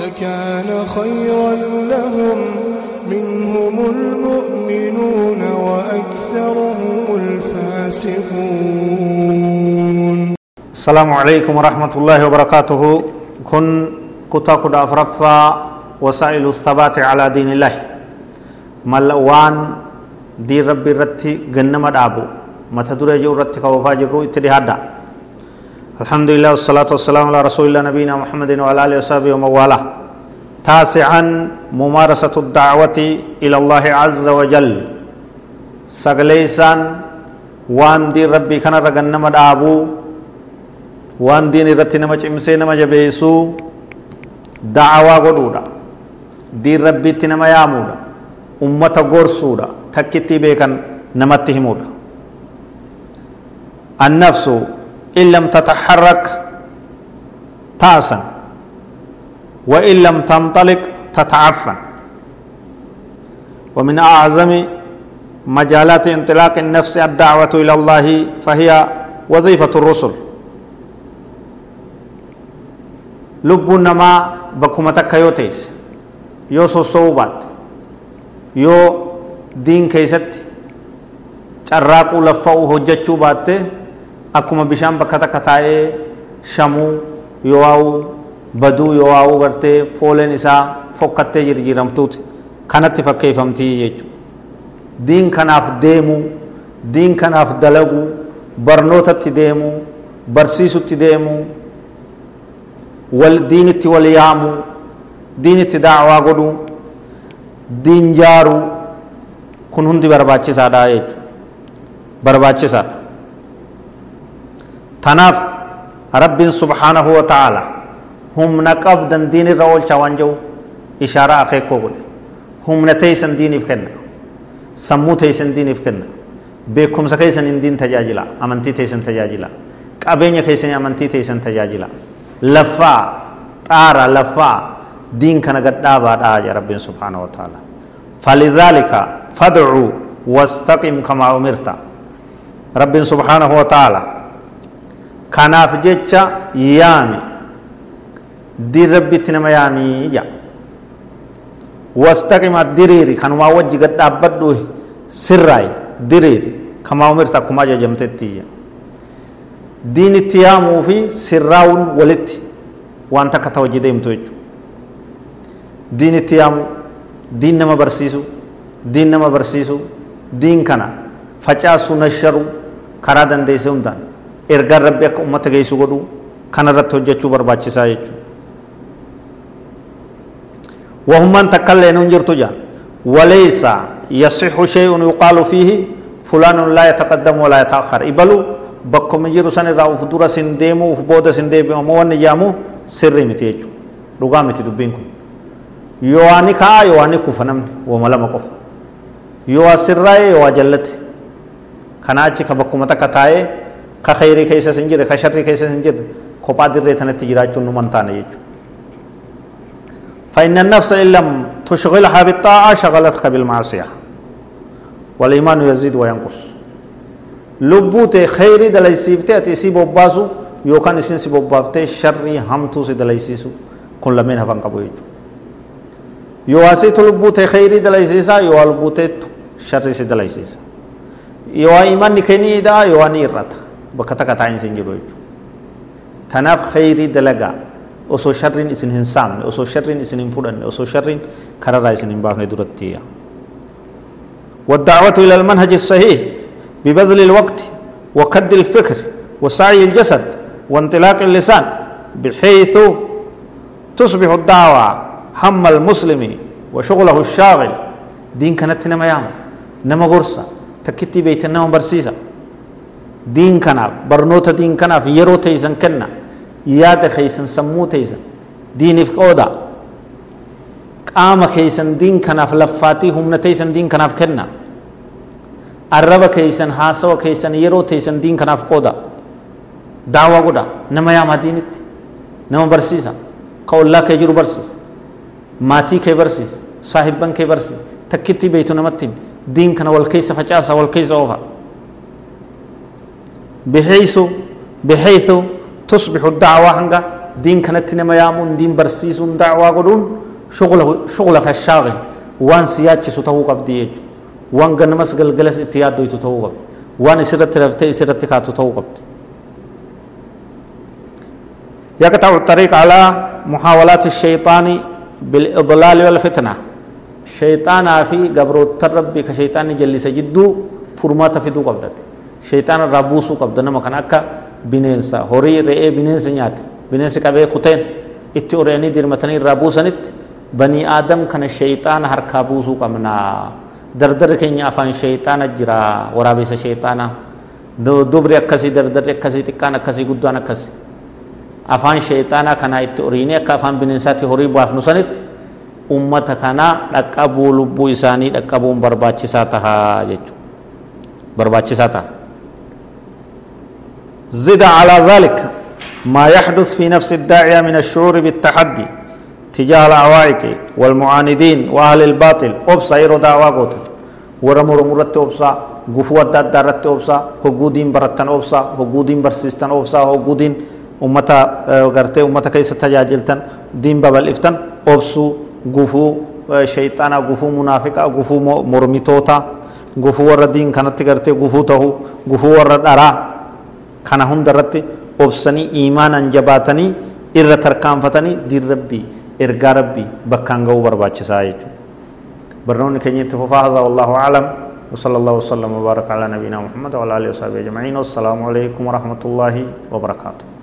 لكان خيرا لهم منهم المؤمنون وأكثرهم الفاسقون. السلام عليكم ورحمة الله وبركاته. كن كتاك أفرفا وسائل الثبات على دين الله. ملوان دين ربي رتي جنم دابو. جو رتي كوفا جبرو اتدهادا الحمد لله والصلاة والسلام على رسول الله نبينا محمد وعلى آله وصحبه ومن والاه تاسعا ممارسة الدعوة إلى الله عز وجل سغليسان وان دين ربي كان رغنم دابو diin irratti nama cimsee nama jabeessuu da'awaa godhuudha diin rabbiitti nama yaamuudha ummata gorsuudha takkittii beekan namatti himuudha النفس إن لم تتحرك طاسا وإن لم تنطلق تتعفن. ومن أعظم مجالات انطلاق النفس الدعوة إلى الله فهي وظيفة الرسل. لب النما بكمتك يوتيس يوسو صوبات يو دين كيست شراق لفوه جتشو باتي akkuma bishaan bakka takka taa'ee shamuu yoo waa'uu baduu yoo waa'uu gartee fooleen isaa fokkattee jirjiiramtuuti. Kanatti fakkeeffamtii jechuudha. Diin kanaaf deemuu, diin kanaaf dalaguu, barnootatti deemuu, barsiisutti deemuu, diinitti wal yaamuu diinitti daawaa godhuu diin jaaruu kun hundi barbaachisaadha jechuudha barbaachisaadha tanaaf rabbiin subhaanahu wa ta'ala humna qabdan diin irra oolchaa waan jiru ishaaraa akeekoo godhe humna teessan diiniif kenna sammuu teessan diiniif kenna beekumsa keessan hin diin tajaajila amantii teessan tajaajila qabeenya keessan amantii teessan tajaajila لفا طار لفا دين كان قد دابا يا رب سبحانه وتعالى فلذلك فادعوا واستقم كما أمرت رب سبحانه وتعالى كناف جيتشا يامي دي ربي تنما يامي جا واستقم الدريري كان ما وجه قد دابدو سراي دريري كما أمرت كما جمتتي diin itti yaamuu fi sirraa'uun walitti waan takka ta'u hojii deemtu jechuudha. Diin itti yaamu, diin nama barsiisu, diin nama barsiisu, diin kana facaasuu nasharu karaa dandeessee hundaan ergaan rabbi akka uummata geessu godhu kanarratti hojjechuu barbaachisaa jechuudha. وهم تكلين انجرت جان وليس يصح شيء يقال فيه فلان لا يتقدم ولا يتأخر إبلو bakkuma jiru san irraa uf dura sin deemu uf booda sin deebi'u ammoo wanni jaamu sirrii miti jechuudha dhugaa miti dubbiin kun yoo ani ka'aa yoo ani kufa namni wama ka khayrii keessa sin jirre ka sharrii keessa sin jirre kophaa dirree tanatti jiraachuun nu man taane jechuudha فإن النفس إن لم تشغلها بالطاعة شغلتك بالمعصية والإيمان يزيد وينقص dalaysiiftee ati isii bobbaasu yookaan isin si bobbaaftee sharrii hamtuu si dalaysiisu kun lameen hafan qabu jechuudha yoo asiitu lubbuu ta'e kheyrii dalaysiisaa yoo lubbuu ta'ettu sharrii si dalaysiisa yoo imanni kenniidhaa yoo ni irrata bakka takka taa'in sin jiru jechuudha tanaaf kheyrii dalagaa osoo sharriin isin hin saamne osoo sharriin isin hin fudhanne osoo sharriin kararraa isin hin baafne duratti والدعوة إلى المنهج الصحيح ببذل الوقت وكد الفكر وسعي الجسد وانطلاق اللسان بحيث تصبح الدعوة هم المسلم وشغله الشاغل دين كانت نما يام نما غرسة تكتي بيت النوم برسيسة كناف برنوت دين كناف يرو تيزن كنا ياد خيسن سمو تيزن دين في قودا qaama keeysan diin kanaaf laffaatii humna teeysan diin kanaaf kenna arraba keeysan haasawa keeysan yeroo teeysan diin kanaaf qooda daawaa godha nama yaamaa diinitti nama barsiisa ka ollaa kee jiru barsiisa maatii kee barsiisa saahibban kee barsiisa takkitti beeytu namatti diin kana wal keessa facaasa wal keessa oofa بحيث بحيث تصبح الدعوة هنگا. دين كانت نما يامون دين برسيسون دعوة قدون. شغل شغلك الشاغل وان سياتش ستهو قبدي وان غنمس غلغلس اتياد دويتو تهو قبد وان اسرت رفتي اسرت كاتو تهو قبد يقطع الطريق على محاولات الشيطان بالإضلال والفتنة. شيطان في قبر الترب كشيطان جلس جدو. فرمات في دو قبدت شيطان رابوسو قبد نما كان أكا بنينسا هوري رئي بنينسا نيات بنينسا كبه خطين itti oreenii dirmatanii irraa buusanitti banii aadam kana shayxaana harkaa buusuu qabna dardarri keenya afaan shayxaana jira waraabessa shayxaana dubri akkasii dardarri akkasii xiqqaan akkasii guddaan akkasii afaan shayxaanaa kanaa itti oriinee akka afaan bineensaatti horii baafnu sanitti ummata kanaa dhaqqabuu lubbuu isaanii dhaqqabuun barbaachisaa tahaa jechuudha barbaachisaa taha zida alaa dhaalika ما يحدث في نفس الداعية من الشعور بالتحدي تجاه العوائق والمعاندين وأهل الباطل. أبصى يرو دعوة قوتل. ورمور مرت أبصى قفوة داد دارت أبصى هقودين برتن أبصى هقودين برسيستن أبصى هقودين أمتا غرتي أمتا كيس تجاجلتن دين ببل إفتن. أبصو قفو شيطانا قفو منافقا قفو مرميتوتا قفو ورد دين كانت غرتي قفو تهو قفو ورد أرا كان هم درتي obsanii iimaanaan jabaatanii irra tarkaanfatanii diin rabbii ergaa rabbii bakkaan ga'uu barbaachisaa jechuudha. برنامج كنيت فهذا والله أعلم وصلى الله وسلم وبارك على نبينا محمد وعلى آله وصحبه أجمعين والسلام عليكم ورحمة الله وبركاته